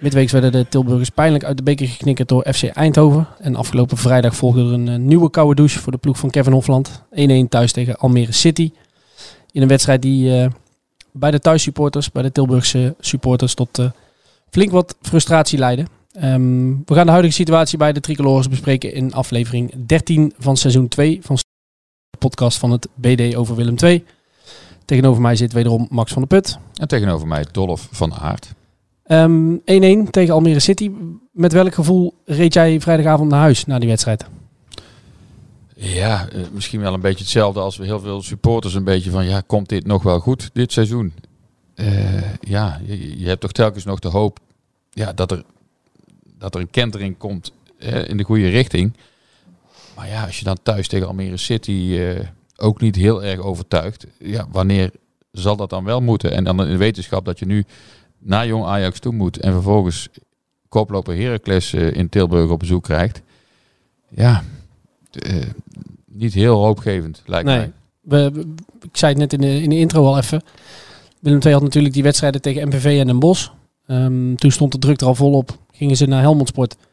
Midweeks werden de Tilburgers pijnlijk uit de beker geknikkerd door FC Eindhoven. En afgelopen vrijdag volgde er een eh, nieuwe koude douche voor de ploeg van Kevin Hofland. 1-1 thuis tegen Almere City. In een wedstrijd die eh, bij de thuissupporters, bij de Tilburgse supporters, tot eh, flink wat frustratie leidde. Ehm, we gaan de huidige situatie bij de Tricolores bespreken in aflevering 13 van seizoen 2 van de podcast van het BD over Willem II. Tegenover mij zit wederom Max van der Put. En tegenover mij Dolf van Aert. Ehm, 1-1 tegen Almere City. Met welk gevoel reed jij vrijdagavond naar huis na die wedstrijd? Ja, eh, misschien wel een beetje hetzelfde als we heel veel supporters een beetje van, ja, komt dit nog wel goed dit seizoen? Eh, ja, je, hebt toch telkens nog de hoop ja, dat, er, dat er een kentering komt eh, in de goede richting. Maar ja, als je dan thuis tegen Almere City eh, ook niet heel erg overtuigt, ja, wanneer zal dat dan wel moeten? En dan in de wetenschap dat je nu naar Jong Ajax toe moet en vervolgens koploper Heracles eh, in Tilburg op bezoek krijgt. Ja, eh, niet heel hoopgevend, lijkt Nee. mij. We, we- ik zei het net in de, in de intro al even. Willem II had natuurlijk die wedstrijden tegen MVV en Den Bosch. Ehm, toen stond de druk er al volop. Gingen ze naar Helmond Sport. Nou,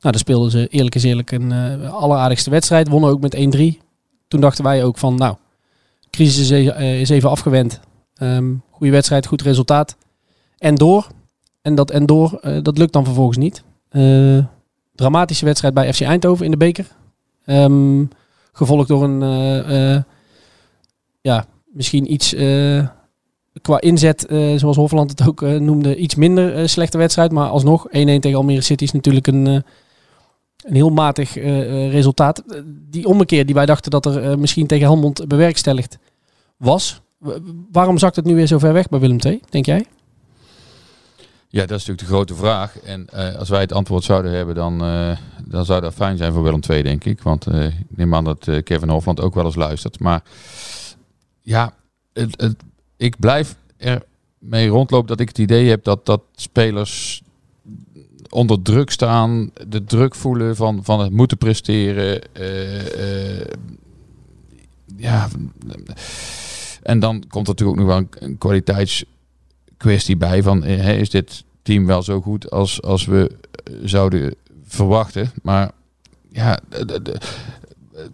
daar speelden ze eerlijk is eerlijk een eh, alleraardigste wedstrijd. Wonnen ook met 1-3. Toen dachten wij ook van, nou, crisis is, is even afgewend. Ehm goede wedstrijd, goed resultaat. En door. En dat en door, eh, dat lukt dan vervolgens niet. Eh, dramatische wedstrijd bij FC Eindhoven in de beker. Ehm, gevolgd door een, eh, ja, misschien iets qua inzet, zoals Hofland het ook noemde, iets minder slechte wedstrijd. Maar alsnog, 1-1 tegen Almere City is natuurlijk een, een heel matig resultaat. Die ommekeer die wij dachten dat er misschien tegen Helmond bewerkstelligd was. Waarom zakt het nu weer zo ver weg bij Willem II, denk jij? Ja, dat is natuurlijk de grote vraag. En eh, als wij het antwoord zouden hebben, dan, eh, dan zou dat fijn zijn voor Willem II, denk ik. Want eh, ik neem aan dat Kevin Hofland ook wel eens luistert. Maar ja, het, ik blijf er mee rondlopen dat ik het idee heb dat, dat spelers onder druk staan, de druk voelen van, van het moeten presteren. ja, en dan komt er natuurlijk ook nog wel een, een kwaliteitskwestie bij van eh, is dit team wel zo goed als, als we eh, zouden verwachten. Maar ja, de, de-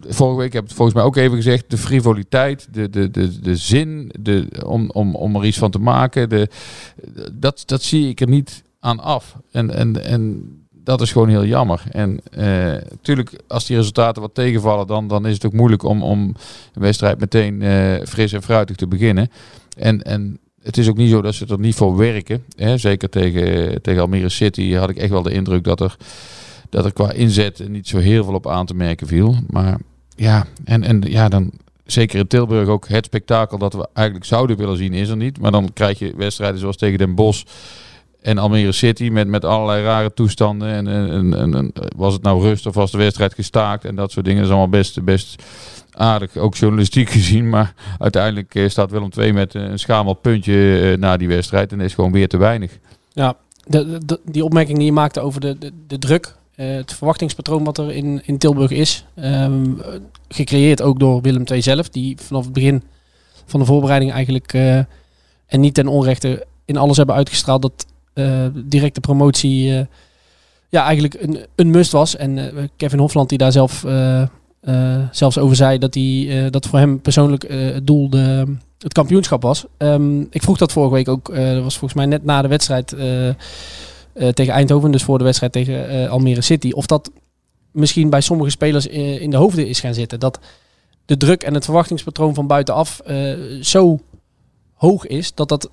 vorige week heb ik het volgens mij ook even gezegd, de frivoliteit, de, de, de, de zin de, om, om, om er iets van te maken, de, dat, dat zie ik er niet aan af. En, en, en dat is gewoon heel jammer. En natuurlijk, als die resultaten wat tegenvallen, dan, dan is het ook moeilijk om, om een wedstrijd meteen eh, fris en fruitig te beginnen. En, en het is ook niet zo dat ze er niet voor werken. Hè? Zeker tegen, tegen Almere City had ik echt wel de indruk dat er, dat er qua inzet niet zo heel veel op aan te merken viel. Maar ja, en, en ja, dan zeker in Tilburg ook het spektakel dat we eigenlijk zouden willen zien is er niet. Maar dan krijg je wedstrijden zoals tegen Den Bosch en Almere City met, met allerlei rare toestanden. En, was het nou rust of was de wedstrijd gestaakt en dat soort dingen. Is allemaal best, best aardig, ook journalistiek gezien. Maar uiteindelijk eh, staat Willem II met een schamel puntje eh, na die wedstrijd. En is gewoon weer te weinig. Ja, die opmerking die je maakte over de, de, druk, eh, het verwachtingspatroon wat er in, in Tilburg is, ehm, eh, gecreëerd ook door Willem II zelf, die vanaf het begin van de voorbereiding eigenlijk, en niet ten onrechte, in alles hebben uitgestraald dat directe promotie eh, ja, eigenlijk een, een must was. En eh, Kevin Hofland, die daar zelf eh, eh, zelfs over zei dat, hij, eh, dat voor hem persoonlijk eh, het doel de, het kampioenschap was. Ehm, ik vroeg dat vorige week ook, eh, dat was volgens mij net na de wedstrijd eh, eh, tegen Eindhoven, dus voor de wedstrijd tegen eh, Almere City, of dat misschien bij sommige spelers eh, in de hoofden is gaan zitten. Dat de druk en het verwachtingspatroon van buitenaf eh, zo hoog is dat dat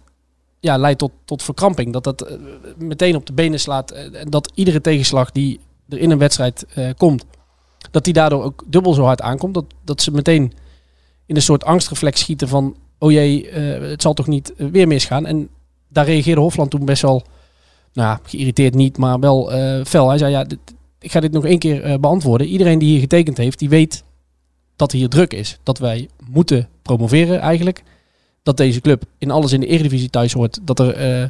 ja, leidt tot, tot verkramping. Dat dat eh, meteen op de benen slaat. eh, en dat iedere tegenslag die er in een wedstrijd eh, komt, dat die daardoor ook dubbel zo hard aankomt. Dat, dat ze meteen in een soort angstreflex schieten van, oh jee, het zal toch niet weer misgaan. En daar reageerde Hofland toen best wel, nou geïrriteerd niet, maar wel fel. Hij zei, ja, ik ga dit nog één keer beantwoorden. Iedereen die hier getekend heeft, die weet dat hier druk is. Dat wij moeten promoveren eigenlijk. Dat deze club in alles in de Eredivisie thuis hoort. Dat er eh,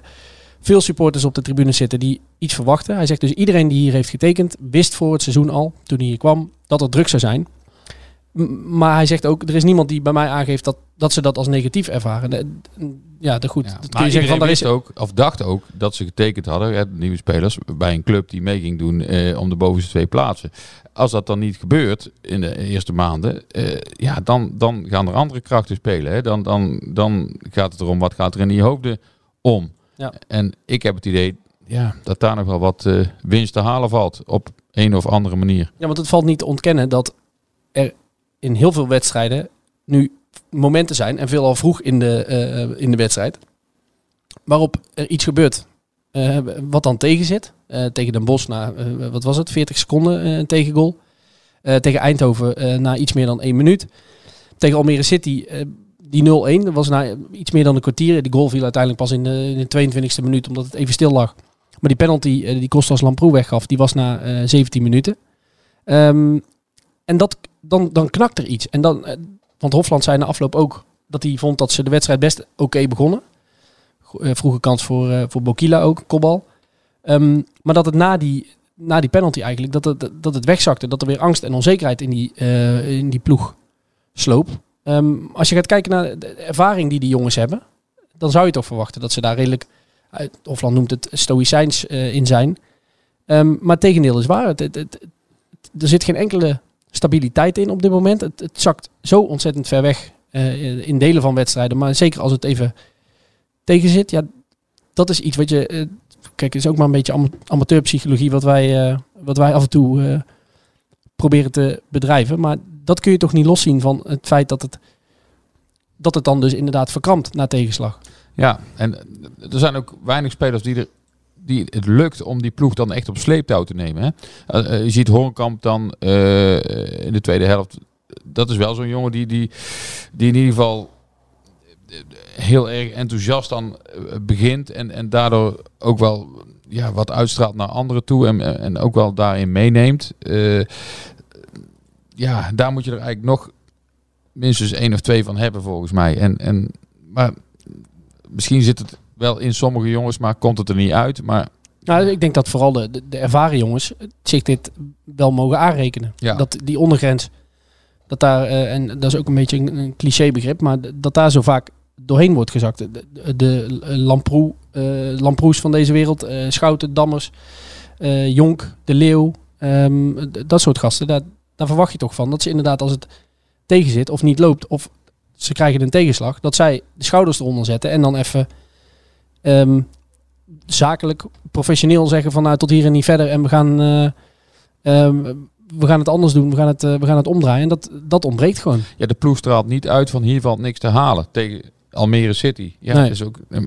veel supporters op de tribune zitten die iets verwachten. Hij zegt dus iedereen die hier heeft getekend, wist voor het seizoen al, toen hij hier kwam, dat er druk zou zijn. Maar hij zegt ook, er is niemand die bij mij aangeeft dat, dat ze dat als negatief ervaren. Ja, de goed. Ja, dat kun maar je zeggen van, daar is, ook, of dacht ook, dat ze getekend hadden, hè, nieuwe spelers, bij een club die mee ging doen eh, om de bovenste twee plaatsen. Als dat dan niet gebeurt in de eerste maanden, eh, ja, dan, dan gaan er andere krachten spelen. Hè. Dan, dan, dan gaat het erom, wat gaat er in die hoofden om? Ja. En ik heb het idee ja, dat daar nog wel wat eh, winst te halen valt, op een of andere manier. Ja, want het valt niet te ontkennen dat er in heel veel wedstrijden nu momenten zijn, en veelal vroeg in de, eh, in de wedstrijd, waarop er iets gebeurt eh, wat dan tegen zit. Eh, tegen Den Bosch na, eh, wat was het, 40 seconden eh, een tegengoal. Eh, tegen Eindhoven eh, na iets meer dan één minuut. Tegen Almere City, eh, die 0-1, dat was na iets meer dan een kwartier. Die goal viel uiteindelijk pas in de, in de 22e minuut, omdat het even stil lag. Maar die penalty eh, die Kostas Lamproe weggaf, die was na eh 17 minuten. Ehm, en dat, dan, dan knakt er iets. En dan, eh, want Hofland zei na afloop ook dat hij vond dat ze de wedstrijd best oké begonnen. Go- eh, vroege kans voor, eh, voor Bokila ook, kopbal. Ehm, maar dat het na die, na die penalty eigenlijk, dat het, dat het wegzakte. Dat er weer angst en onzekerheid in die, in die ploeg sloop. Ehm, als je gaat kijken naar de ervaring die die jongens hebben, dan zou je toch verwachten dat ze daar redelijk, Hofland noemt het stoïcijns in zijn. Ehm, maar het tegendeel is waar. Er zit geen enkele stabiliteit in op dit moment. Het, het zakt zo ontzettend ver weg eh, in delen van wedstrijden. Maar zeker als het even tegen zit. Ja, dat is iets wat je... eh, kijk, is ook maar een beetje ama- amateurpsychologie wat wij, eh, wat wij af en toe proberen te bedrijven. Maar dat kun je toch niet loszien van het feit dat het, dat het dan dus inderdaad verkrampt na tegenslag. Ja, en er zijn ook weinig spelers die, er, die het lukt om die ploeg dan echt op sleeptouw te nemen. Hè? Eh, eh, je ziet Horenkamp dan eh, in de tweede helft. Dat is wel zo'n jongen die, die, die in ieder geval heel erg enthousiast eh, begint. En, en daardoor ook wel ja, wat uitstraalt naar anderen toe. En, en ook wel daarin meeneemt. Ja, daar moet je er eigenlijk nog minstens één of twee van hebben volgens mij. En, en, maar misschien zit het wel in sommige jongens, maar komt het er niet uit. Maar Nou, ik denk dat vooral de, ervaren jongens zich dit wel mogen aanrekenen. Ja. Dat die ondergrens, dat daar, eh, en dat is ook een beetje een, een clichébegrip, maar dat daar zo vaak doorheen wordt gezakt. De, de, de Lamproe, eh, Lamproes van deze wereld, eh, Schouten, Dammers, Jonk, De Leeuw, ehm, dat soort gasten, daar, daar verwacht je toch van. Dat ze inderdaad als het tegen zit of niet loopt, of ze krijgen een tegenslag, dat zij de schouders eronder zetten en dan even ehm, zakelijk, professioneel zeggen van nou tot hier en niet verder en we gaan, eh, ehm, we gaan het anders doen, we gaan het, eh, we gaan het omdraaien. En dat, dat ontbreekt gewoon. ja, de ploeg straalt niet uit van hier valt niks te halen tegen Almere City. Ja, Nee. het, is ook, eh,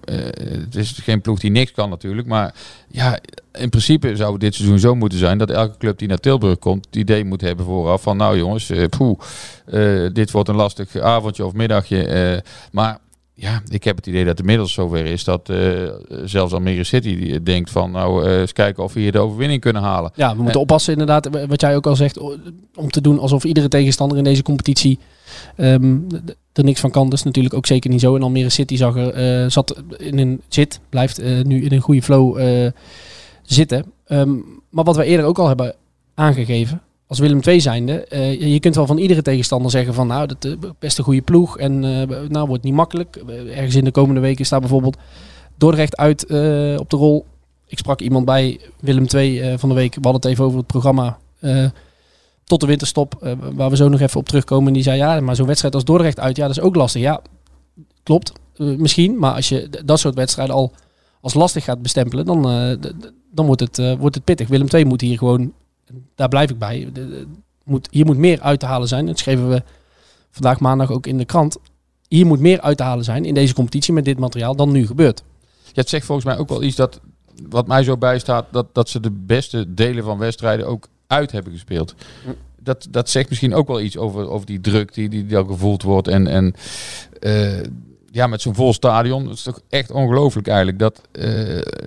het is geen ploeg die niks kan natuurlijk. Maar ja, in principe zou dit seizoen zo moeten zijn dat elke club die naar Tilburg komt, het idee moet hebben vooraf van nou jongens, eh, poeh, eh, dit wordt een lastig avondje of middagje. maar ja, ik heb het idee dat het inmiddels zover is dat eh, zelfs Almere City die denkt van nou eh, eens kijken of we hier de overwinning kunnen halen. Ja, we moeten oppassen inderdaad, wat jij ook al zegt, om te doen alsof iedere tegenstander in deze competitie ehm, er niks van kan. Dat is natuurlijk ook zeker niet zo. En Almere City zag er, eh, zat in een zit, blijft nu in een goede flow zitten. Ehm, maar wat we eerder ook al hebben aangegeven, als Willem II zijnde, eh, je- kunt wel van iedere tegenstander zeggen van nou, dat is best een goede ploeg en eh, nou wordt niet makkelijk. Eh, Ergens in de komende weken staat bijvoorbeeld Dordrecht uit eh, op de rol. Ik sprak iemand bij Willem II eh, van de week. We hadden het even over het programma. eh, tot de winterstop, eh, waar we zo nog even op terugkomen. En die zei, ja, maar zo'n wedstrijd als Dordrecht uit, ja, dat is ook lastig. Ja, klopt, eh, misschien. Maar als je dat soort wedstrijden al als lastig gaat bestempelen, dan, eh, dan wordt, het, eh, wordt het pittig. Willem II moet hier gewoon, daar blijf ik bij, de- moet, hier moet meer uit te halen zijn. Dat schreven we vandaag maandag ook in de krant. Hier moet meer uit te halen zijn in deze competitie met dit materiaal dan nu gebeurt. Ja, het zegt volgens mij ook wel iets dat, wat mij zo bijstaat, dat, dat ze de beste delen van wedstrijden ook uit hebben gespeeld. Dat, dat zegt misschien ook wel iets over, over die druk die, die, al gevoeld wordt. En, en eh, ja, met zo'n vol stadion, het is toch echt ongelooflijk eigenlijk. Dat, eh,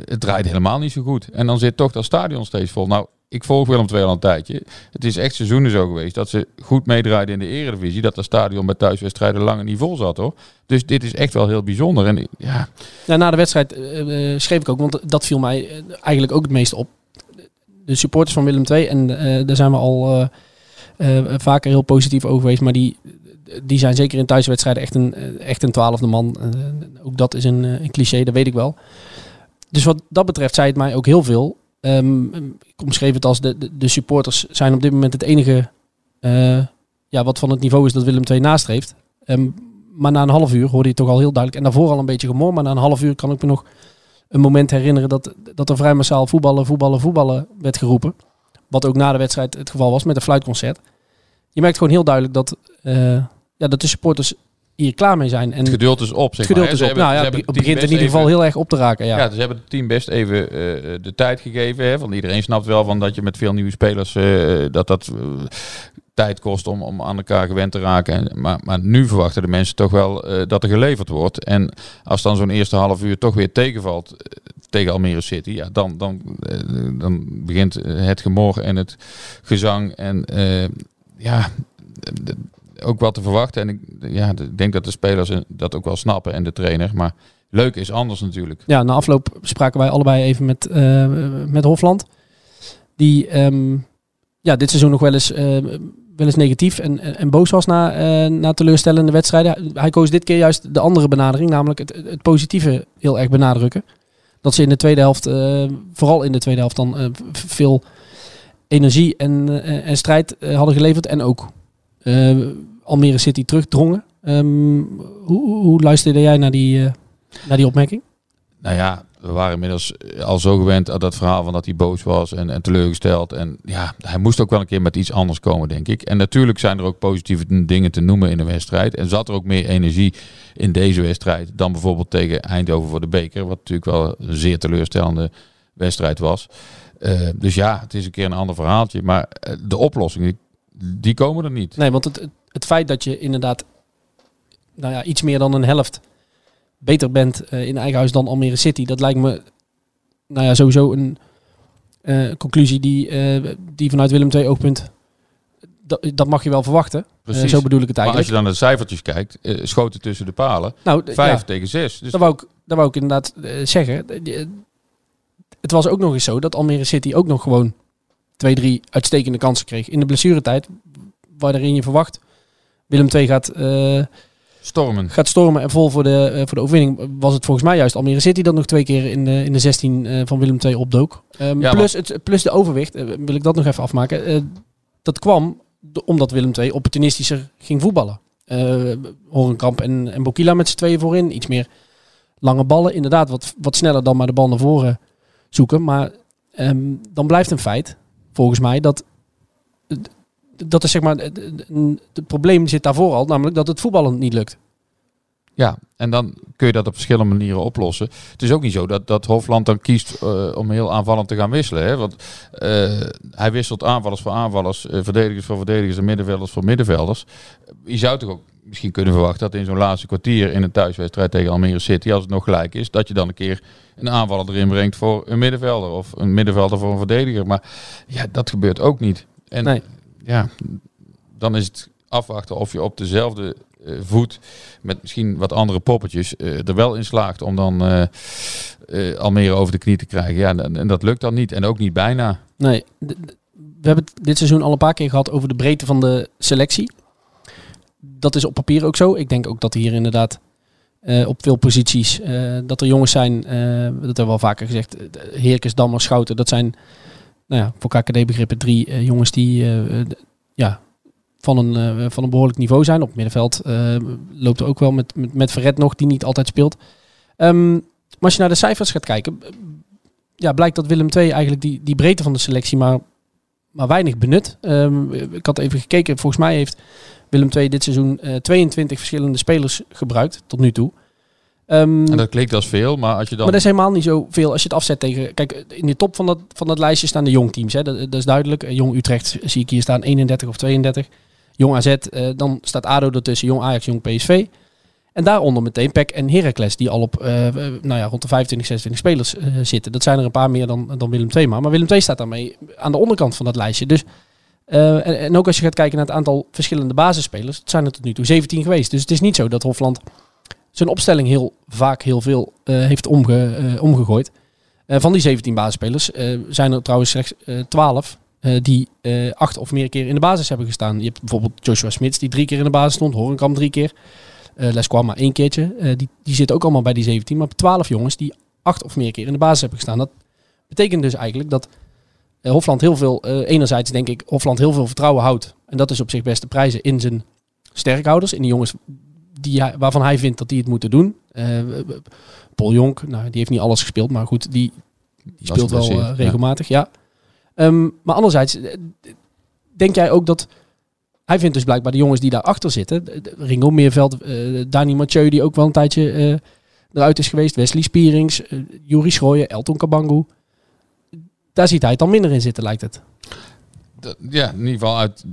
het draait helemaal niet zo goed. En dan zit toch dat stadion steeds vol. Nou, ik volg Willem II al een tijdje. Het is echt seizoenen zo geweest dat ze goed meedraaiden in de eredivisie. Dat dat stadion bij thuiswedstrijden lang niet vol zat hoor. Dus dit is echt wel heel bijzonder. En ja, na de wedstrijd eh, eh, schreef ik ook, want dat viel mij eh, eigenlijk ook het meest op. De supporters van Willem II, en daar zijn we al vaker heel positief over geweest, maar die, die zijn zeker in thuiswedstrijden echt een, echt een twaalfde man. Ook dat is een, een cliché, dat weet ik wel. Dus wat dat betreft zei het mij ook heel veel. Ehm, ik omschreef het als de, de, de supporters zijn op dit moment het enige eh, ja, wat van het niveau is dat Willem II nastreeft. Ehm, maar na een half uur hoorde je toch al heel duidelijk. En daarvoor al een beetje gemor. Maar na een half uur kan ik me nog een moment herinneren dat, dat er vrij massaal voetballen, voetballen, voetballen werd geroepen. Wat ook na de wedstrijd het geval was met een fluitconcert. Je merkt gewoon heel duidelijk dat, eh, ja, dat de supporters hier klaar mee zijn. En het geduld is op. Zeg het geduld maar. is op. hebben- nou ja, het begint in ieder geval even- heel erg op te raken. Ja. Ja, dus ze hebben het team best even eh, de tijd gegeven. Hè? Want iedereen snapt wel van dat je met veel nieuwe spelers eh, dat dat eh, tijd kost om, om aan elkaar gewend te raken. En, maar, maar nu verwachten de mensen toch wel dat er geleverd wordt. En als dan zo'n eerste half uur toch weer tegenvalt tegen Almere City, ja, dan, dan, dan begint het gemor en het gezang. En ja, ook wat te verwachten. En ik, ja, ik denk dat de spelers dat ook wel snappen en de trainer. Maar leuk is anders natuurlijk. Ja, na afloop spraken wij allebei even met, eh, met Hofland. Die ehm, ja, dit seizoen nog wel eens, eh, wel eens negatief en, en, boos was na, eh, na teleurstellende wedstrijden. Hij koos dit keer juist de andere benadering, namelijk het, het positieve heel erg benadrukken. Dat ze in de tweede helft, vooral in de tweede helft, dan veel energie en, en strijd hadden geleverd. En ook Almere City terugdrongen. Ehm, hoe, hoe luisterde jij naar die, eh, naar die opmerking? Nou ja, we waren inmiddels al zo gewend aan dat verhaal van dat hij boos was en, en teleurgesteld. En ja, hij moest ook wel een keer met iets anders komen, denk ik. En natuurlijk zijn er ook positieve dingen te noemen in een wedstrijd. En zat er ook meer energie in deze wedstrijd dan bijvoorbeeld tegen Eindhoven voor de beker. Wat natuurlijk wel een zeer teleurstellende wedstrijd was. Eh, dus ja, het is een keer een ander verhaaltje. Maar eh, de oplossingen, die, komen er niet. Nee, want het, het, feit dat je inderdaad nou ja, iets meer dan een helft beter bent eh, in eigen huis dan Almere City, dat lijkt me nou ja, sowieso een eh, conclusie die, eh, die vanuit Willem II oogpunt, dat, dat mag je wel verwachten. Precies. zo bedoel ik het Maar als eigenlijk. je dan naar de cijfertjes kijkt, schoten tussen de palen. nou, Vijf ja, tegen zes. Dus dat, wou ik, dat wou ik inderdaad zeggen. Het was ook nog eens zo dat Almere City ook nog gewoon twee, drie uitstekende kansen kreeg. In de blessuretijd, waarin je verwacht, Willem II gaat... eh, stormen. gaat stormen en vol voor de, eh, voor de overwinning, was het volgens mij juist Almere City dat nog twee keer in de, in de 16 eh, van Willem II opdook. Ehm, Ja, plus, het, plus de overwicht, wil ik dat nog even afmaken. Dat kwam omdat Willem II opportunistischer ging voetballen. Horenkamp en, en Bokila met z'n tweeën voorin. Iets meer lange ballen. Inderdaad, wat, wat sneller dan maar de bal naar voren zoeken. Maar ehm, dan blijft een feit, volgens mij, dat dat is zeg maar, het- probleem zit daarvoor al, namelijk dat het voetballen niet lukt. Ja, en dan kun je dat op verschillende manieren oplossen. Het is ook niet zo dat, dat Hofland dan kiest eh, om heel aanvallend te gaan wisselen. Hè? Want eh, hij wisselt aanvallers voor aanvallers, eh, verdedigers voor verdedigers en middenvelders voor middenvelders. Je zou toch ook misschien kunnen verwachten dat in zo'n laatste kwartier in een thuiswedstrijd tegen Almere City, als het nog gelijk is, dat je dan een keer een aanvaller erin brengt voor een middenvelder of een middenvelder voor een verdediger. Maar ja, dat gebeurt ook niet. En Nee. ja, dan is het afwachten of je op dezelfde eh, voet met misschien wat andere poppetjes eh, er wel in slaagt om dan eh Almere over de knie te krijgen. Ja, en, en dat lukt dan niet. En ook niet bijna. Nee, we hebben het dit seizoen al een paar keer gehad over de breedte van de selectie. Dat is op papier ook zo. Ik denk ook dat hier inderdaad eh, op veel posities eh, dat er jongens zijn, eh, dat hebben we al vaker gezegd, Heerkes, Dammer, Schouten, dat zijn nou ja, voor KKD-begrippen drie jongens die, ja, van, een, van een behoorlijk niveau zijn. Op het middenveld loopt er ook wel met, met, met Verret nog, die niet altijd speelt. Ehm, maar als je naar de cijfers gaat kijken, ja, blijkt dat Willem II eigenlijk die, die breedte van de selectie maar, maar weinig benut. Ehm, ik had even gekeken, volgens mij heeft Willem II dit seizoen eh, 22 verschillende spelers gebruikt tot nu toe. Ehm, En dat klinkt als veel, maar als je dan... maar dat is helemaal niet zoveel als je het afzet tegen... Kijk, in de top van dat, van dat lijstje staan de jong teams. Hè. Dat, dat is duidelijk. Eh, Jong Utrecht zie ik hier staan 31 of 32. Jong AZ, eh, dan staat ADO ertussen. Jong Ajax, Jong PSV. En daaronder meteen PEC en Heracles die al op eh, eh, nou ja, rond de 25, 26 spelers eh, zitten. Dat zijn er een paar meer dan, dan Willem II maar. Maar Willem II staat daarmee aan de onderkant van dat lijstje. Dus, eh, en, ook als je gaat kijken naar het aantal verschillende basisspelers. Het zijn er tot nu toe 17 geweest. Dus het is niet zo dat Hofland zijn opstelling heel vaak heel veel eh, heeft omge, eh, omgegooid. Van die 17 basisspelers zijn er trouwens slechts eh 12 eh, die acht of meer keer in de basis hebben gestaan. Je hebt bijvoorbeeld Joshua Smits die drie keer in de basis stond, Horenkamp drie keer. Les Kwama één keertje. Die, die zitten ook allemaal bij die 17. Maar 12 jongens die acht of meer keer in de basis hebben gestaan. Dat betekent dus eigenlijk dat Hofland heel veel, eh, enerzijds denk ik, Hofland heel veel vertrouwen houdt. En dat is op zich best te prijzen in zijn sterkhouders. In de jongens die hij, waarvan hij vindt dat die het moeten doen. Eh, Paul Jonk, nou, die heeft niet alles gespeeld, maar goed, die, die speelt wel eh, regelmatig, ja. Ehm, maar anderzijds, eh, denk jij ook dat... Hij vindt dus blijkbaar de jongens die daarachter zitten... Ringo Meerveld, eh Dani Mathieu, die ook wel een tijdje eh, eruit is geweest. Wesley Spierings, eh Juri Schrooien, Elton Kabangu. Daar ziet hij het dan minder in zitten, lijkt het. Ja, in ieder geval uit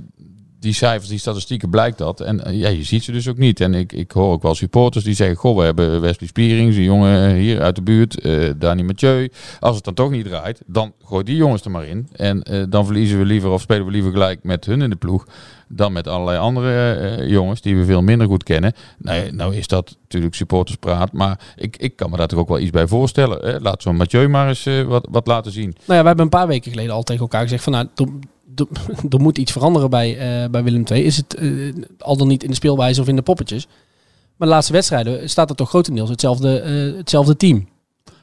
die cijfers, die statistieken blijkt dat. En eh, ja, je ziet ze dus ook niet. En ik, ik hoor ook wel supporters die zeggen, goh, we hebben Wesley Spierings, een jongen hier uit de buurt, eh Dani Mathieu. Als het dan toch niet draait, dan gooi die jongens er maar in. En eh, dan verliezen we liever of spelen we liever gelijk met hun in de ploeg dan met allerlei andere eh, jongens die we veel minder goed kennen. Nee, nou is dat natuurlijk supporterspraat, maar ik, ik kan me daar toch ook wel iets bij voorstellen. Hè? Laat zo'n Mathieu maar eens eh, wat, wat laten zien. Nou ja, we hebben een paar weken geleden al tegen elkaar gezegd van nou, er, moet iets veranderen bij, eh, bij Willem II. Is het al dan niet in de speelwijze of in de poppetjes? Maar de laatste wedstrijden staat er toch grotendeels hetzelfde, hetzelfde team.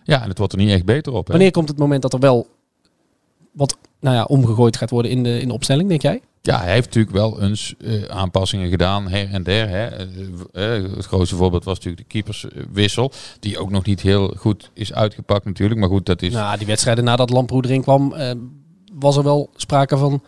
Ja, en het wordt er niet echt beter op. Hè? Wanneer komt het moment dat er wel wat nou ja, omgegooid gaat worden in de, in de opstelling, denk jij? Ja, hij heeft natuurlijk wel eens eh, aanpassingen gedaan, her en der. Hè. Eh, eh, het grootste voorbeeld was natuurlijk de keeperswissel, die ook nog niet heel goed is uitgepakt natuurlijk. Maar goed, dat is... Nou, die wedstrijden nadat Lamproe erin kwam, was er wel sprake van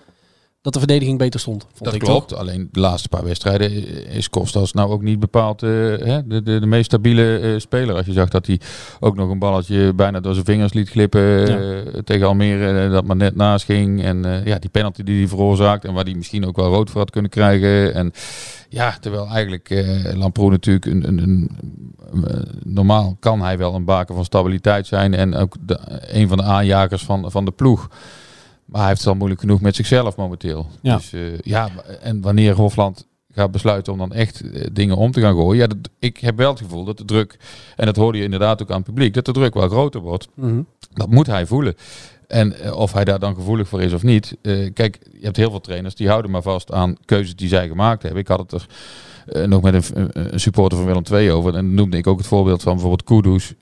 dat de verdediging beter stond. Vond dat ik klopt, toch? alleen de laatste paar wedstrijden is Kostas nou ook niet bepaald eh, hè, de, de, de meest stabiele eh, speler. Als je zag dat hij ook nog een balletje bijna door zijn vingers liet glippen eh, tegen Almere, dat maar net naast ging. En ja, die penalty die hij veroorzaakt en waar hij misschien ook wel rood voor had kunnen krijgen. En ja, terwijl eigenlijk eh Lamproe natuurlijk een, een, een, normaal kan hij wel een baken van stabiliteit zijn en ook de, een van de aanjagers van, van de ploeg. Maar hij heeft het al moeilijk genoeg met zichzelf momenteel. Ja. Dus eh, ja, en wanneer Hofland gaat besluiten om dan echt eh, dingen om te gaan gooien. Ja, dat, ik heb wel het gevoel dat de druk, en dat hoorde je inderdaad ook aan het publiek, dat de druk wel groter wordt. Mhm. Dat moet hij voelen. En eh, of hij daar dan gevoelig voor is of niet. kijk, je hebt heel veel trainers die houden maar vast aan keuzes die zij gemaakt hebben. Ik had het er nog met een, een supporter van Willem II over. En dan noemde ik ook het voorbeeld van bijvoorbeeld Kudus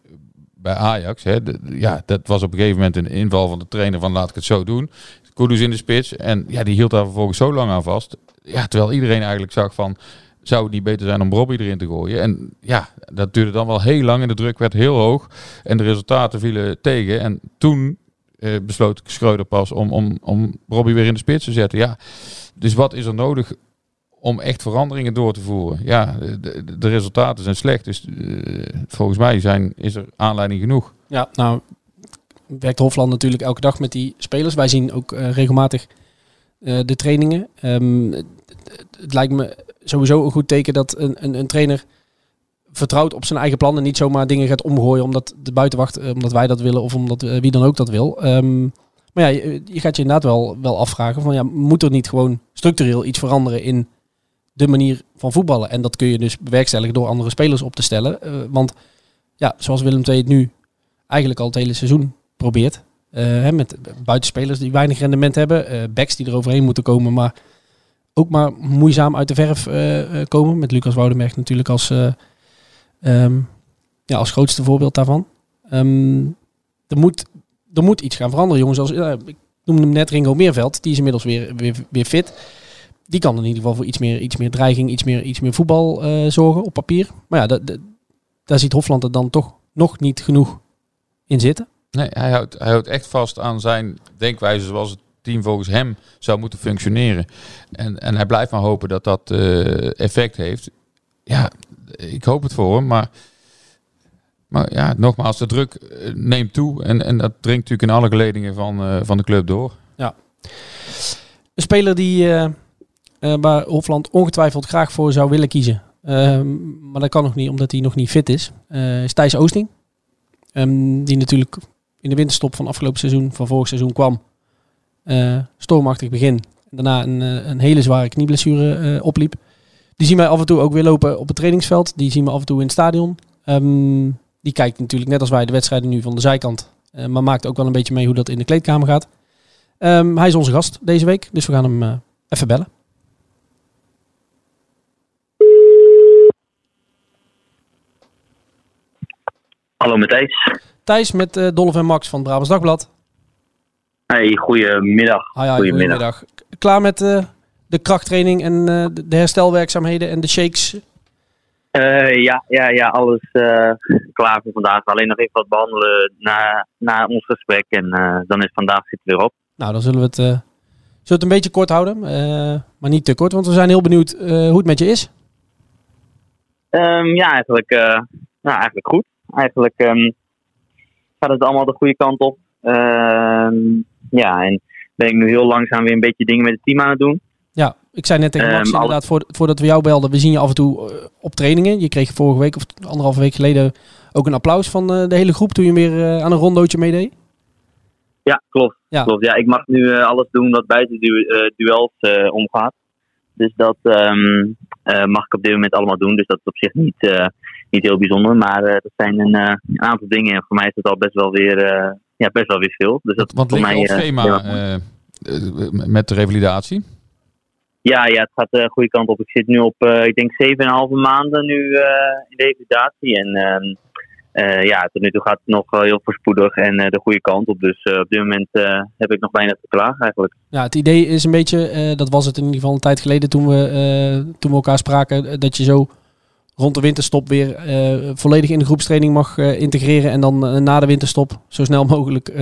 bij Ajax. Hè. Ja, dat was op een gegeven moment een inval van de trainer van laat ik het zo doen. Kudus in de spits. En ja, die hield daar vervolgens zo lang aan vast. Ja, terwijl iedereen eigenlijk zag van... Zou het niet beter zijn om Robbie erin te gooien? En ja, dat duurde dan wel heel lang en de druk werd heel hoog. En de resultaten vielen tegen. En toen eh, besloot Schreuder pas om, om, om Robbie weer in de spits te zetten. Ja, dus wat is er nodig om echt veranderingen door te voeren? Ja, de, de, resultaten zijn slecht. Dus eh, volgens mij zijn, is er aanleiding genoeg. Ja, nou werkt Hofland natuurlijk elke dag met die spelers. Wij zien ook eh, regelmatig eh, de trainingen. Ehm, het, lijkt me sowieso een goed teken dat een, een, een trainer vertrouwt op zijn eigen plan en niet zomaar dingen gaat omgooien omdat de buitenwacht, omdat wij dat willen of omdat wie dan ook dat wil. Ehm, maar ja, je, je gaat je inderdaad wel, wel afvragen van ja, moet er niet gewoon structureel iets veranderen in de manier van voetballen? En dat kun je dus bewerkstelligen door andere spelers op te stellen. Eh, want ja, zoals Willem II het nu eigenlijk al het hele seizoen probeert. eh, hè, met buitenspelers die weinig rendement hebben. eh backs die er overheen moeten komen, maar ook maar moeizaam uit de verf komen. Met Lucas Woudenberg natuurlijk als, eh, ehm, ja, als grootste voorbeeld daarvan. Ehm, er, moet, er moet iets gaan veranderen, jongens. Als, ik noemde hem net Ringo Meerveld. Die is inmiddels weer, weer, weer fit. Die kan in ieder geval voor iets meer, iets meer dreiging, iets meer, iets meer voetbal eh, zorgen op papier. Maar ja, da- da- daar ziet Hofland er dan toch nog niet genoeg in zitten. Nee, hij houdt, hij houdt echt vast aan zijn denkwijze zoals het team volgens hem zou moeten functioneren. En, en hij blijft maar hopen dat dat eh, effect heeft. Ja, ik hoop het voor hem, maar, maar ja, nogmaals, de druk eh, neemt toe. En, en dat dringt natuurlijk in alle geledingen van, van de club door. Een speler die, eh, waar Hofland ongetwijfeld graag voor zou willen kiezen. Ehm, maar dat kan nog niet, omdat hij nog niet fit is. eh, is Thijs Oosting. Ehm, die natuurlijk in de winterstop van afgelopen seizoen, van vorig seizoen kwam. Eh, stormachtig begin. Daarna een, een hele zware knieblessure opliep. Die zien wij af en toe ook weer lopen op het trainingsveld. Die zien we af en toe in het stadion. Ehm, die kijkt natuurlijk net als wij de wedstrijden nu van de zijkant. Maar maakt ook wel een beetje mee hoe dat in de kleedkamer gaat. Hij is onze gast deze week, dus we gaan hem even bellen. Hallo Matthijs. Thijs met eh Dolf en Max van het Brabants Dagblad. Hey, goedemiddag. Hi, hi, Goedemiddag. Klaar met eh, de krachttraining en eh, de- de herstelwerkzaamheden en de shakes? Ja, ja, ja, alles klaar voor vandaag. Alleen nog even wat behandelen na, na ons gesprek. En dan is vandaag zit weer op. Nou, dan zullen we het, zullen we het een beetje kort houden. maar niet te kort, want we zijn heel benieuwd hoe het met je is. Ehm, ja, eigenlijk, nou, eigenlijk goed. Eigenlijk ehm, gaat het allemaal de goede kant op. Ehm, ja, en ben ik nu heel langzaam weer een beetje dingen met het team aan het doen. Ja, ik zei net tegen Max Ehm, alle- inderdaad, voor, voordat we jou belden, we zien je af en toe eh, op trainingen. Je kreeg vorige week of anderhalve week geleden ook een applaus van eh, de hele groep toen je weer eh, aan een rondootje meedeed. Ja, klopt. Ja. klopt. Ja, ik mag nu alles doen wat buiten du duels omgaat. Dus dat mag ik op dit moment allemaal doen. Dus dat is op zich niet, niet heel bijzonder. Maar eh, dat zijn een, eh, een aantal dingen. En voor mij is het al best wel weer, eh, ja, best wel weer veel. Dus dat Want voor ligt mij, op eh, schema met de revalidatie? ja, ja, het gaat de goede kant op. Ik zit nu op, eh, ik denk, 7,5 maanden nu eh, in de revalidatie. En ehm, eh, ja, tot nu toe gaat het nog heel voorspoedig en eh, de goede kant op. Dus eh, op dit moment eh, heb ik nog weinig te klagen eigenlijk. Ja, het idee is een beetje, eh, dat was het in ieder geval een tijd geleden toen we, eh, toen we elkaar spraken, dat je zo rond de winterstop weer eh, volledig in de groepstraining mag eh, integreren en dan eh, na de winterstop zo snel mogelijk,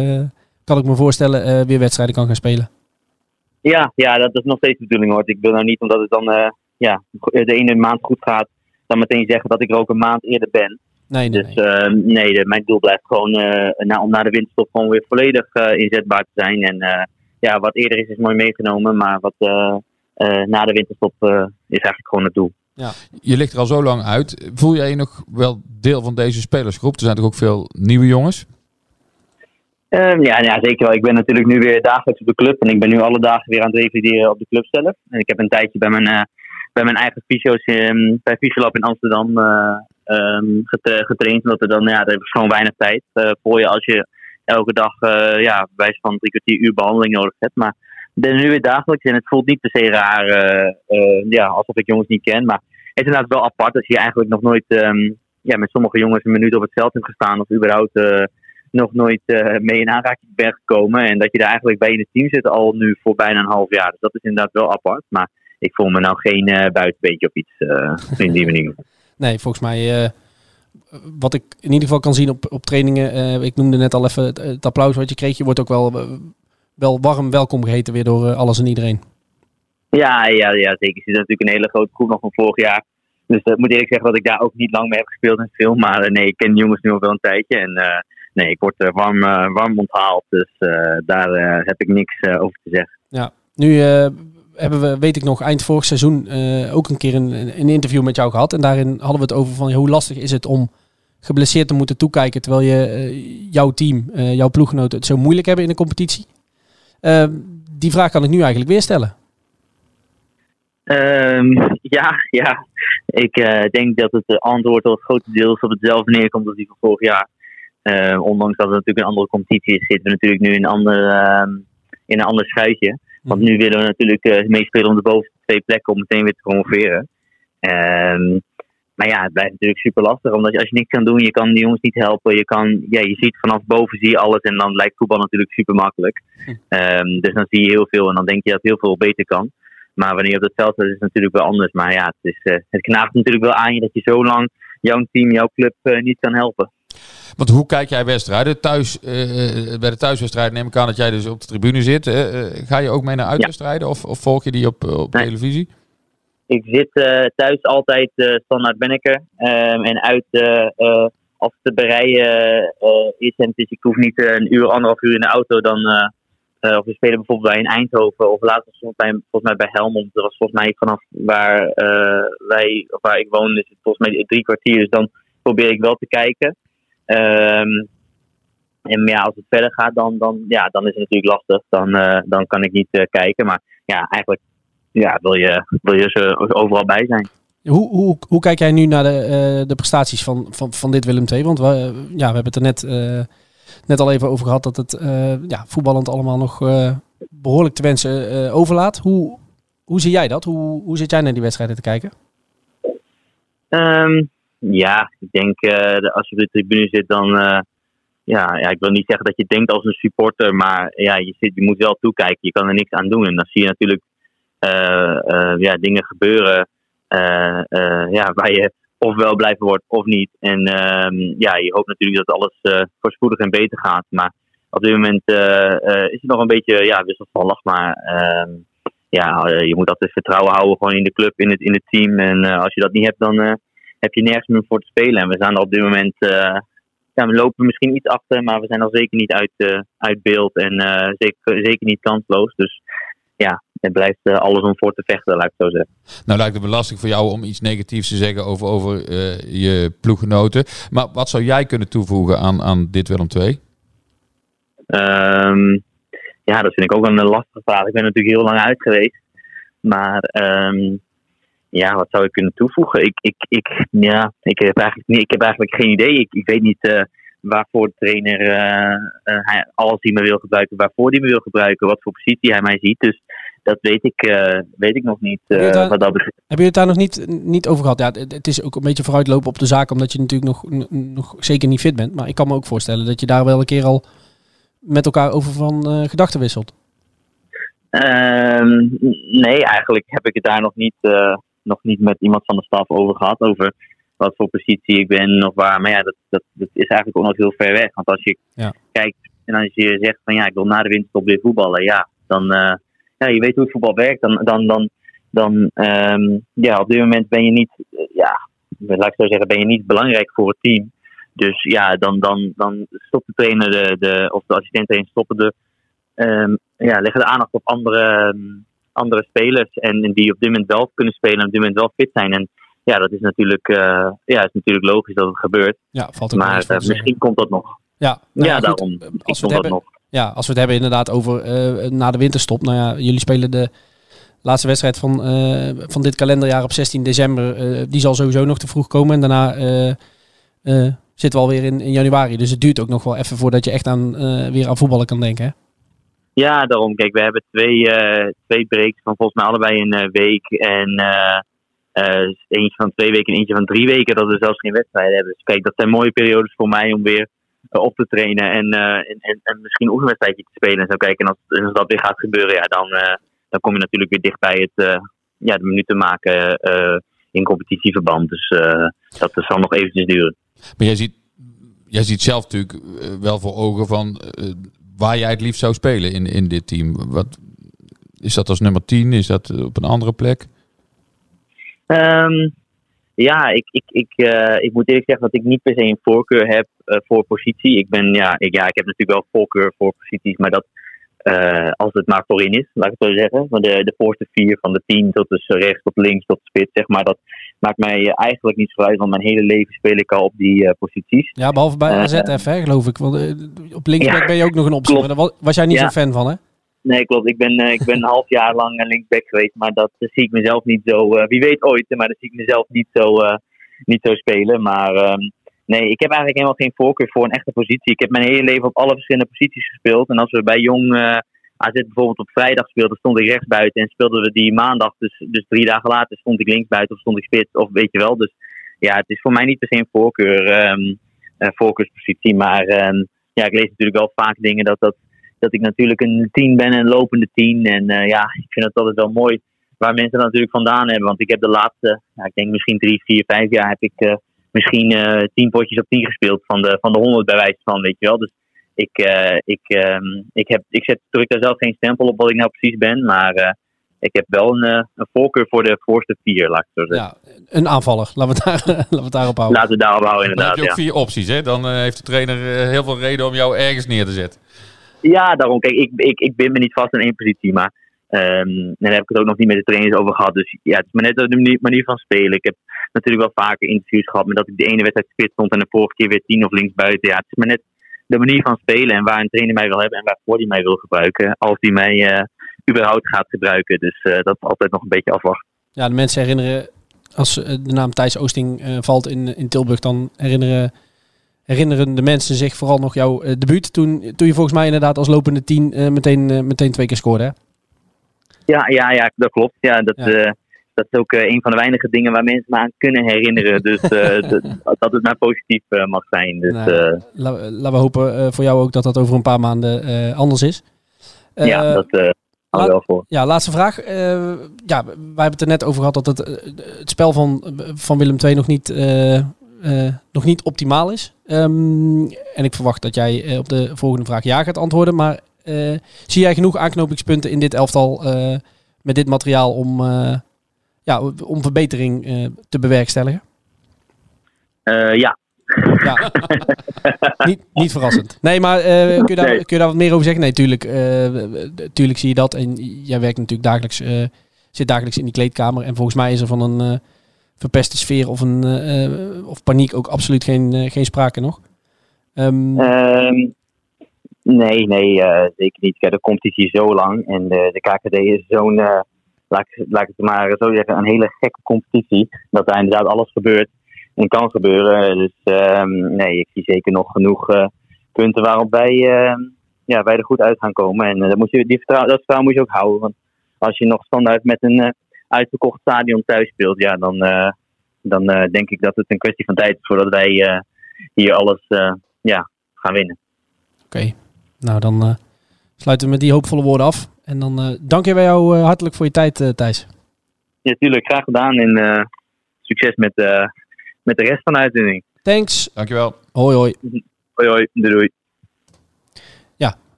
kan ik me voorstellen, weer wedstrijden kan gaan spelen. Ja, ja, dat is nog steeds de bedoeling hoor. Ik wil nou niet, omdat het dan ja, de ene maand goed gaat, dan meteen zeggen dat ik er ook een maand eerder ben. Nee, nee, Dus nee. de- mijn doel blijft gewoon na, om na de winterstop gewoon weer volledig inzetbaar te zijn. En ja, wat eerder is, is mooi meegenomen. Maar wat na de winterstop is eigenlijk gewoon het doel. Je ligt er al zo lang uit. Voel jij je nog wel deel van deze spelersgroep? Er zijn toch ook veel nieuwe jongens? Ehm, ja, ja, zeker wel. Ik ben natuurlijk nu weer dagelijks op de club. En ik ben nu alle dagen weer aan het revalideren op de club zelf. En ik heb een tijdje bij mijn, eh, bij mijn eigen fysio's ehm, bij Fysiolab in Amsterdam eh, ehm, getra- getraind. Omdat er dan, ja, daar heb ik gewoon weinig tijd eh, voor je als je elke dag, eh ja, bij wijze van drie kwartier uur behandeling nodig hebt. Maar ben nu weer dagelijks en het voelt niet per se raar, eh, eh, ja, alsof ik jongens niet ken. Maar het is inderdaad wel apart dat je eigenlijk nog nooit ehm, ja, met sommige jongens een minuut op het veld hebt gestaan. Of überhaupt eh, nog nooit mee in aanraking bent gekomen. En dat je daar eigenlijk bij in het team zit al nu voor bijna een half jaar. Dus dat is inderdaad wel apart. Maar ik voel me nou geen eh buitenbeetje of iets in die manier. Nee, volgens mij, wat ik in ieder geval kan zien op, op trainingen, ik noemde net al even het, het applaus wat je kreeg, je wordt ook wel, wel warm welkom geheten weer door eh, alles en iedereen. Ja, ja, ja, zeker. Er zit natuurlijk een hele grote groep nog van vorig jaar. Dus ik moet eerlijk zeggen dat ik daar ook niet lang mee heb gespeeld in het film. Maar eh, nee, ik ken de jongens nu al wel een tijdje. En eh, nee, ik word warm, warm onthaald. Dus daar heb ik niks over te zeggen. Ja, nu hebben we, weet ik nog, eind vorig seizoen ook een keer een, een interview met jou gehad. En daarin hadden we het over van hoe lastig is het om geblesseerd te moeten toekijken terwijl je jouw team, jouw ploeggenoten het zo moeilijk hebben in de competitie. Eh, die vraag kan ik nu eigenlijk weer stellen. Ehm, ja, ja. Ik eh, denk dat het eh, antwoord al grotendeels op hetzelfde neerkomt als die van vorig jaar. Eh, ondanks dat het natuurlijk een andere competitie is, zitten we natuurlijk nu in een ander, ehm, in een ander schuitje. Want nu willen we natuurlijk eh, meespelen om de bovenste twee plekken om meteen weer te promoveren. Ehm, maar ja, het blijft natuurlijk super lastig. Omdat je, als je niks kan doen, je kan die jongens niet helpen. Je, kan, ja, je ziet vanaf boven zie je alles en dan lijkt voetbal natuurlijk super makkelijk. Ehm, dus dan zie je heel veel en dan denk je dat heel veel beter kan. Maar wanneer je op het veld staat is het natuurlijk wel anders. Maar ja, het, is, eh, het knaagt natuurlijk wel aan je dat je zo lang jouw team, jouw club eh, niet kan helpen. Want hoe kijk jij wedstrijden? Thuis, eh, bij de thuiswedstrijden neem ik aan dat jij dus op de tribune zit. Ga je ook mee naar uitwedstrijden of, of volg je die op, op Nee. televisie? Ik zit eh, thuis altijd eh, standaard ben ik er. Ehm, en uit eh, als het te bereiden is en is, ik hoef niet een uur, anderhalf uur in de auto, dan of we spelen bijvoorbeeld bij in Eindhoven of later volgens mij bij Helmond. Dat was volgens mij vanaf waar wij, of waar ik woon, het volgens mij drie kwartier. Dus dan probeer ik wel te kijken. Ehm, en ja, als het verder gaat, dan, dan, ja, dan is het natuurlijk lastig. Dan, dan kan ik niet kijken. Maar ja, eigenlijk ja, wil, je, wil je ze overal bij zijn. Hoe, hoe, hoe kijk jij nu naar de, eh, de prestaties van, van, van dit Willem II? Want we, ja, we hebben het er net, eh, net al even over gehad dat het eh, ja, voetballend allemaal nog eh, behoorlijk te wensen overlaat. Hoe, hoe zie jij dat? Hoe, hoe zit jij naar die wedstrijden te kijken? Ehm, ja, ik denk de- als je op de tribune zit, dan. ja, ja, ik wil niet zeggen dat je denkt als een supporter, maar ja, je, zit, je moet wel toekijken. Je kan er niks aan doen. En dan zie je natuurlijk ja, dingen gebeuren eh, eh, ja, waar je ofwel blijven wordt of niet. En ehm, ja, je hoopt natuurlijk dat alles eh, voorspoedig en beter gaat. Maar op dit moment eh, eh, is het nog een beetje ja, wisselvallig. Maar ehm, ja, eh, je moet altijd vertrouwen houden gewoon in de club, in het, in het team. En eh, als je dat niet hebt, dan eh, heb je nergens meer voor te spelen. En we zijn er op dit moment, eh, ja, we lopen misschien iets achter, maar we zijn al zeker niet uit, eh, uit beeld. En eh, zeker, zeker niet kansloos. Dus ja, het blijft eh, alles om voor te vechten, laat ik het zo zeggen. Nou lijkt het me lastig voor jou om iets negatiefs te zeggen over, over eh, je ploeggenoten. Maar wat zou jij kunnen toevoegen aan, aan dit Willem II? Ehm, ja, dat vind ik ook een lastige vraag. Ik ben natuurlijk heel lang uit geweest. Maar ehm, ja, wat zou ik kunnen toevoegen? Ik, ik, ik, ja, ik, heb, eigenlijk niet, ik heb eigenlijk geen idee. Ik, ik weet niet eh, waarvoor de trainer, eh, eh, hij, als hij me wil gebruiken, waarvoor hij me wil gebruiken, wat voor positie hij mij ziet. Dus dat weet ik, eh, weet ik nog niet. Heb je eh, het daar- wat dat betreft. Heb je het daar nog niet, niet over gehad? Ja, het, het is ook een beetje vooruitlopen op de zaak, omdat je natuurlijk nog, nog zeker niet fit bent. Maar ik kan me ook voorstellen dat je daar wel een keer al met elkaar over van eh, gedachten wisselt. Ehm, nee, eigenlijk heb ik het daar nog niet, nog niet met iemand van de staf over gehad. Over wat voor positie ik ben of waar. Maar ja, dat, dat, dat is eigenlijk ook nog heel ver weg. Want als je Ja. kijkt en als je zegt van ja, ik wil na de winterstop weer voetballen. Ja, dan ja, je weet hoe het voetbal werkt. Dan, dan, dan, dan ehm, ja, op dit moment ben je niet, eh, ja, laat ik zo zeggen, ben je niet belangrijk voor het team. Dus ja, dan, dan, dan stopt de trainer de, de, of de assistent stoppen de, ehm, ja, leggen de aandacht op andere, ehm, andere spelers. En, en die op dit moment wel kunnen spelen en op dit moment wel fit zijn. En ja, dat is natuurlijk, eh, ja, is natuurlijk logisch dat het gebeurt. Ja, valt ook Maar eh, misschien komt dat nog. Ja, nou ja, goed, daarom. Als we het komt dat hebben, nog. Ja, als we het hebben inderdaad over eh, na de winterstop. Nou ja, jullie spelen de laatste wedstrijd van, eh, van dit kalenderjaar op 16 december. eh, die zal sowieso nog te vroeg komen. En daarna zitten we alweer in, in januari. Dus het duurt ook nog wel even voordat je echt aan, weer aan voetballen kan denken. Hè? Ja, daarom. Kijk, we hebben twee, twee breaks van volgens mij allebei een week. En eentje van twee weken en eentje van drie weken dat we zelfs geen wedstrijden hebben. Dus kijk, dat zijn mooie periodes voor mij om weer op te trainen en, eh, en, en, en misschien een oefenwedstrijdje te spelen. En zo kijken. En als, dat weer gaat gebeuren, ja, dan, eh, dan kom je natuurlijk weer dicht bij het eh, ja, de minuten maken eh, in competitieverband. Dus eh, dat zal nog eventjes duren. Maar jij ziet, jij ziet zelf natuurlijk eh, wel voor ogen van eh, waar jij het liefst zou spelen in, in dit team. Wat, is dat als nummer 10? Is dat eh, op een andere plek? Ehm, ja, ik, ik, ik, eh, ik moet eerlijk zeggen dat ik niet per se een voorkeur heb eh, voor positie. Ik, ben, ja, ik, ja, ik heb natuurlijk wel voorkeur voor posities, maar dat eh, als het maar voorin is, laat ik het zo zeggen. Maar de, de voorste vier van de tien tot dus rechts tot links tot spits, zeg maar, dat maakt mij eigenlijk niet zo uit, want mijn hele leven speel ik al op die posities. Ja, behalve bij AZF, hè, geloof ik. Want op linksback Ja, ben je ook nog een optie. Maar daar was jij niet Ja. zo'n fan van, hè? Nee, klopt. Ik ben, eh, ik ben een half jaar lang linksback geweest, maar dat zie ik mezelf niet zo. eh, wie weet ooit, maar dat zie ik mezelf niet zo, eh, niet zo spelen. Maar ehm, nee, ik heb eigenlijk helemaal geen voorkeur voor een echte positie. Ik heb mijn hele leven op alle verschillende posities gespeeld. En als we bij jong AZ bijvoorbeeld op vrijdag speelden, stond ik rechts buiten. En speelden we die maandag, dus, dus drie dagen later, stond ik links buiten of stond ik spits. Of weet je wel. Dus ja, het is voor mij niet per se een voorkeur, eh, voorkeurspositie. Maar ehm, ja, ik lees natuurlijk wel vaak dingen dat dat dat ik natuurlijk een tien ben, een lopende tien. En eh, ja, ik vind het altijd wel mooi waar mensen dat natuurlijk vandaan hebben. Want ik heb de laatste, ja, ik denk misschien drie, vier, vijf jaar heb ik eh, misschien eh, tien potjes op tien gespeeld van de, van de honderd bij wijze van, weet je wel. Dus ik, eh, ik, ehm, ik, heb, ik zet, druk daar zelf geen stempel op wat ik nou precies ben, maar eh, ik heb wel een, een voorkeur voor de voorste vier, laat ik zo zeggen. Ja, een aanvaller. Laten we het, daar, laten we het daarop houden. Laten we daarop houden, Dan heb inderdaad. je ook Ja. vier opties, hè? Dan heeft de trainer heel veel reden om jou ergens neer te zetten. Ja, daarom. Kijk, ik, ik, ik bind me niet vast in één positie. Maar ehm daar heb ik het ook nog niet met de trainers over gehad. Dus ja, het is maar net de manier, van spelen. Ik heb natuurlijk wel vaker interviews gehad met dat ik de ene wedstrijd spits stond en de vorige keer weer tien of links buiten. Ja, het is maar net de manier van spelen en waar een trainer mij wil hebben en waarvoor hij mij wil gebruiken. Als hij mij eh, überhaupt gaat gebruiken. Dus eh, dat is altijd nog een beetje afwachten. Ja, de mensen herinneren, als eh, de naam Thijs Oosting valt in, in Tilburg, dan herinneren, herinneren de mensen zich vooral nog jouw eh, debuut. Toen, toen je volgens mij inderdaad als lopende tien eh, meteen, eh, meteen twee keer scoorde. Hè? Ja, ja, ja, dat klopt. Ja, dat, Ja. dat is ook een van de weinige dingen waar mensen me aan kunnen herinneren. Dus dat, dat het maar positief eh, mag zijn. Dus, Nou, La- Laten we hopen voor jou ook dat dat over een paar maanden anders is. Ja, dat voor. Ja, laatste vraag. Eh, ja, wij hebben het er net over gehad dat het, het spel van, van Willem II nog niet, eh, nog niet optimaal is. Ehm, en ik verwacht dat jij eh, op de volgende vraag ja gaat antwoorden. Maar eh, zie jij genoeg aanknopingspunten in dit elftal met dit materiaal om, ja, om verbetering te bewerkstelligen? Ja, Ja. niet, niet verrassend. Nee, maar kun, je daar, Nee. kun je daar wat meer over zeggen? Nee, tuurlijk, tuurlijk zie je dat. En jij werkt natuurlijk dagelijks, zit dagelijks in die kleedkamer. En volgens mij is er van een verpeste sfeer of, een, eh, of paniek ook absoluut geen, eh, geen sprake nog. Ehm, Ehm, nee, nee, eh, zeker niet. De competitie is zo lang en de, de KKD is zo'n, laat, ik, laat ik het maar zo zeggen, een hele gekke competitie. Dat daar inderdaad alles gebeurt en kan gebeuren. Dus ehm, nee, ik zie zeker nog genoeg punten waarop wij, ja, wij er goed uit gaan komen. En dat, moet je, die vertrouwen, dat vertrouwen moet je ook houden. Want als je nog standaard met een uitverkocht stadion thuis speelt, ja, dan, eh, dan eh, denk ik dat het een kwestie van tijd is voordat wij eh, hier alles eh, ja, gaan winnen. Oké, nou dan eh, sluiten we met die hoopvolle woorden af. En dan eh dank je jou eh, hartelijk voor je tijd, eh, Thijs. Ja, natuurlijk. Graag gedaan en eh, succes met, eh, met de rest van de uitzending. Thanks. Dankjewel. Hoi hoi. Hoi hoi. Doei doei.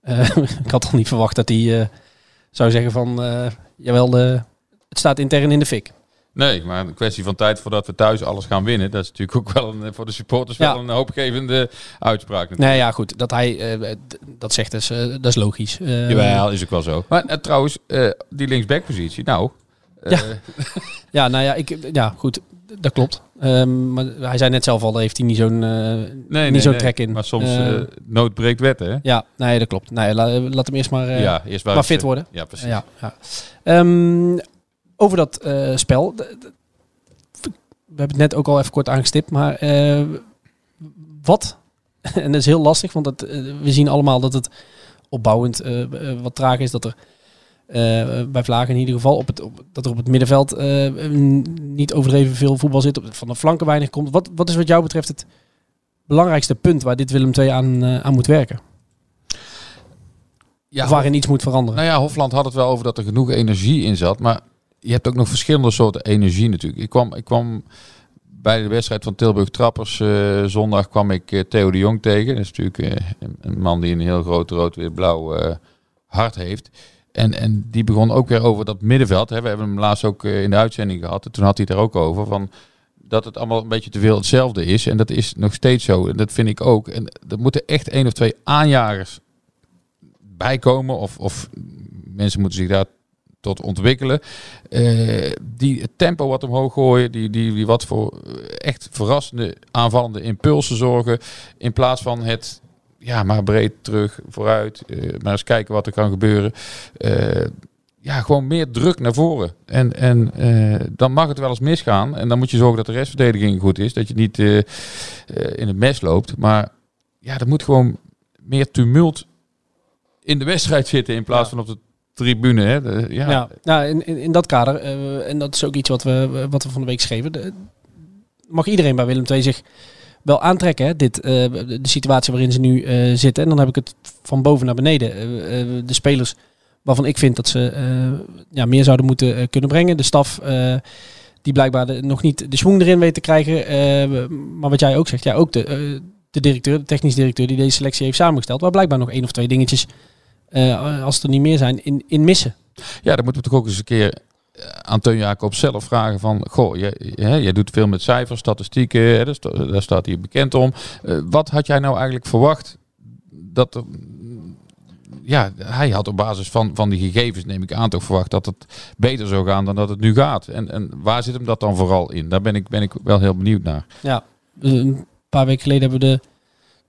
Eh, ik had al niet verwacht dat hij eh, zou zeggen van, eh, jawel, de, het staat intern in de fik. Nee, maar een kwestie van tijd voordat we thuis alles gaan winnen. Dat is natuurlijk ook wel een, voor de supporters Ja. wel een hoopgevende uitspraak. Natuurlijk. Nee, ja, goed. Dat hij eh, dat zegt, is, eh, dat is logisch. Eh, Jawel, is ook wel zo. Maar eh, trouwens, eh, die linksbackpositie, nou... eh, Ja. Ja, nou ja, ik, ja goed. Dat klopt. Ehm, maar hij zei net zelf al, heeft hij niet zo'n eh, nee, niet nee, zo'n nee. trek in. Maar soms Eh, eh nood breekt wetten, hè? ja, nee, dat klopt. Nee, la- laat hem eerst maar, eh, ja, eerst maar fit eh, worden. Ja, precies. Ja, ja. Ehm, over dat eh, spel. We hebben het net ook al even kort aangestipt. Maar eh, wat, en dat is heel lastig, want het, eh, we zien allemaal dat het opbouwend wat traag is. Dat er bij Vlagen in ieder geval op het, op, dat er op het middenveld niet overdreven veel voetbal zit. Van de flanken weinig komt. Wat, wat is wat jou betreft het belangrijkste punt waar dit Willem II aan, aan moet werken? Ja, of waarin iets moet veranderen? Nou ja, Hofland had het wel over dat er genoeg energie in zat. Maar je hebt ook nog verschillende soorten energie natuurlijk. Ik kwam, ik kwam bij de wedstrijd van Tilburg Trappers eh, zondag kwam ik eh, Theo de Jong tegen. Dat is natuurlijk eh, een, een man die een heel groot rood-wit-blauw hart heeft. En, en die begon ook weer over dat middenveld. Hè. We hebben hem laatst ook in de uitzending gehad. En toen had hij het er ook over van dat het allemaal een beetje te veel hetzelfde is. En dat is nog steeds zo. En dat vind ik ook. En er moeten echt één of twee aanjagers bijkomen. Of, of mensen moeten zich daar tot ontwikkelen. Eh, die het tempo wat omhoog gooien. Die, die, die wat voor eh, echt verrassende aanvallende impulsen zorgen. In plaats van het ja, maar breed terug, vooruit. eh, maar eens kijken wat er kan gebeuren. Ja, gewoon meer druk naar voren. En, en dan mag het wel eens misgaan. En dan moet je zorgen dat de restverdediging goed is. Dat je niet in het mes loopt. Maar ja, er moet gewoon meer tumult in de wedstrijd zitten in plaats van op de tribune. Hè. Ja. Ja, nou, in, in, dat kader, eh, en dat is ook iets wat we, wat we van de week schreven, de- mag iedereen bij Willem II zich wel aantrekken, hè, dit, eh, de situatie waarin ze nu eh, zitten. En dan heb ik het van boven naar beneden. De spelers waarvan ik vind dat ze ja, meer zouden moeten kunnen brengen. De staf die blijkbaar de- nog niet de schwung erin weet te krijgen. Maar wat jij ook zegt, ja, ook de, de directeur, de technisch directeur die deze selectie heeft samengesteld, waar blijkbaar nog één of twee dingetjes, eh, als er niet meer zijn, in, in missen. Ja, dan moeten we toch ook eens een keer eh, aan Teun Jacob zelf vragen van... Goh, jij doet veel met cijfers, statistieken, hè, daar, sta- daar staat hij bekend om. Eh, wat had jij nou eigenlijk verwacht dat er... Ja, hij had op basis van, van die gegevens, neem ik aan, toch verwacht dat het beter zou gaan dan dat het nu gaat. En, en waar zit hem dat dan vooral in? Daar ben ik, ben ik wel heel benieuwd naar. Ja, eh, een paar weken geleden hebben we de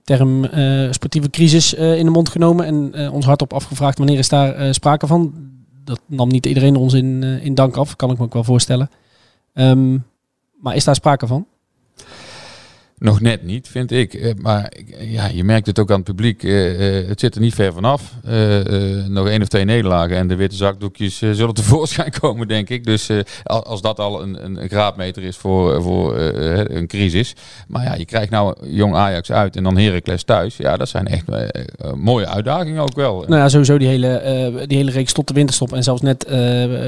term eh, sportieve crisis eh, in de mond genomen en eh, ons hardop afgevraagd wanneer is daar sprake van. Dat nam niet iedereen ons in, in dank af, kan ik me ook wel voorstellen. Ehm, maar is daar sprake van? Nog net niet, vind ik. Eh, Maar ja, je merkt het ook aan het publiek. Eh, eh, het zit er niet ver vanaf. Eh, nog één of twee nederlagen en de witte zakdoekjes zullen tevoorschijn komen, denk ik. Dus al- als dat al een, een graadmeter is voor, voor een crisis. Maar ja, je krijgt nou jong Ajax uit en dan Heracles thuis. Ja, dat zijn echt mooie uitdagingen ook wel. Nou ja, sowieso die hele, die hele reeks tot de winterstop en zelfs net,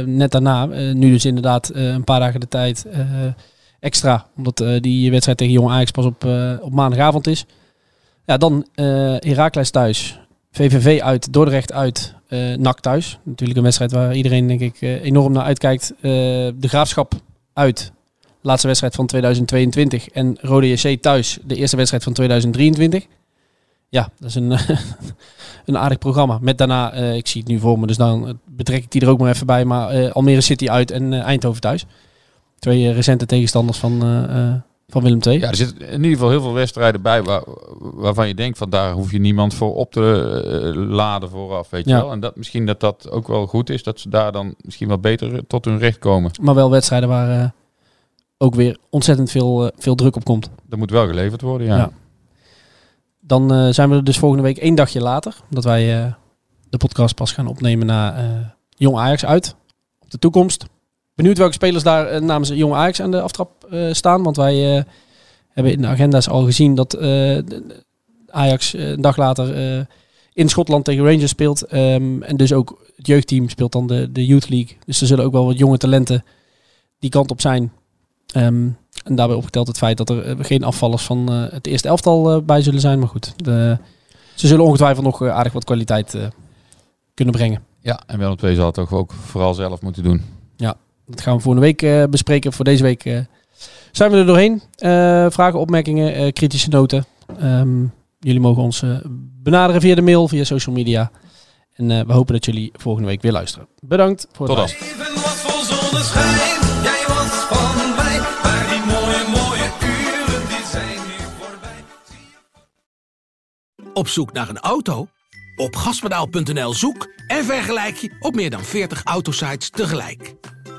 net daarna. nu dus inderdaad een paar dagen de tijd extra. Omdat eh, die wedstrijd tegen Jong Ajax pas op, eh, op maandagavond is. Ja, dan eh Heracles thuis. VVV uit, Dordrecht uit, NAC thuis. Natuurlijk een wedstrijd waar iedereen denk ik enorm naar uitkijkt. De Graafschap uit, laatste wedstrijd van 2022. En Rode JC thuis, de eerste wedstrijd van 2023. Ja, dat is een, een aardig programma. Met daarna, ik zie het nu voor me, dus dan betrek ik die er ook maar even bij. Maar Almere City uit en Eindhoven thuis. Twee eh, recente tegenstanders van, eh, eh, van Willem II. Ja, er zitten in ieder geval heel veel wedstrijden bij waar, waarvan je denkt van daar hoef je niemand voor op te laden vooraf, weet je wel. En dat misschien dat dat ook wel goed is, dat ze daar dan misschien wat beter tot hun recht komen. Maar wel wedstrijden waar ook weer ontzettend veel, veel druk op komt. Dat moet wel geleverd worden, ja. Ja. Dan zijn we er dus volgende week één dagje later. Dat wij de podcast pas gaan opnemen na Jong Ajax uit. Op de toekomst. Benieuwd welke spelers daar eh, namens Jong Ajax aan de aftrap eh, staan. Want wij eh, hebben in de agenda's al gezien dat Ajax een dag later in Schotland tegen Rangers speelt. Ehm, en dus ook het jeugdteam speelt dan de, de Youth League. Dus er zullen ook wel wat jonge talenten die kant op zijn. Ehm, en daarbij opgeteld het feit dat er geen afvallers van het eerste elftal bij zullen zijn. Maar goed, de, ze zullen ongetwijfeld nog aardig wat kwaliteit kunnen brengen. Ja, en Willem II zal het toch ook vooral zelf moeten doen. Dat gaan we volgende week eh, bespreken. Voor deze week eh, zijn we er doorheen. Eh, vragen, opmerkingen, eh, kritische noten. Ehm, jullie mogen ons benaderen via de mail, via social media. En eh, we hopen dat jullie volgende week weer luisteren. Bedankt voor het Tot dan. Even wat vol zonneschijn, jij was van mij, maar die mooie, mooie uren die zijn nu voorbij. Op zoek naar een auto? Op gaspedaal.nl zoek en vergelijk je op meer dan 40 autosites tegelijk.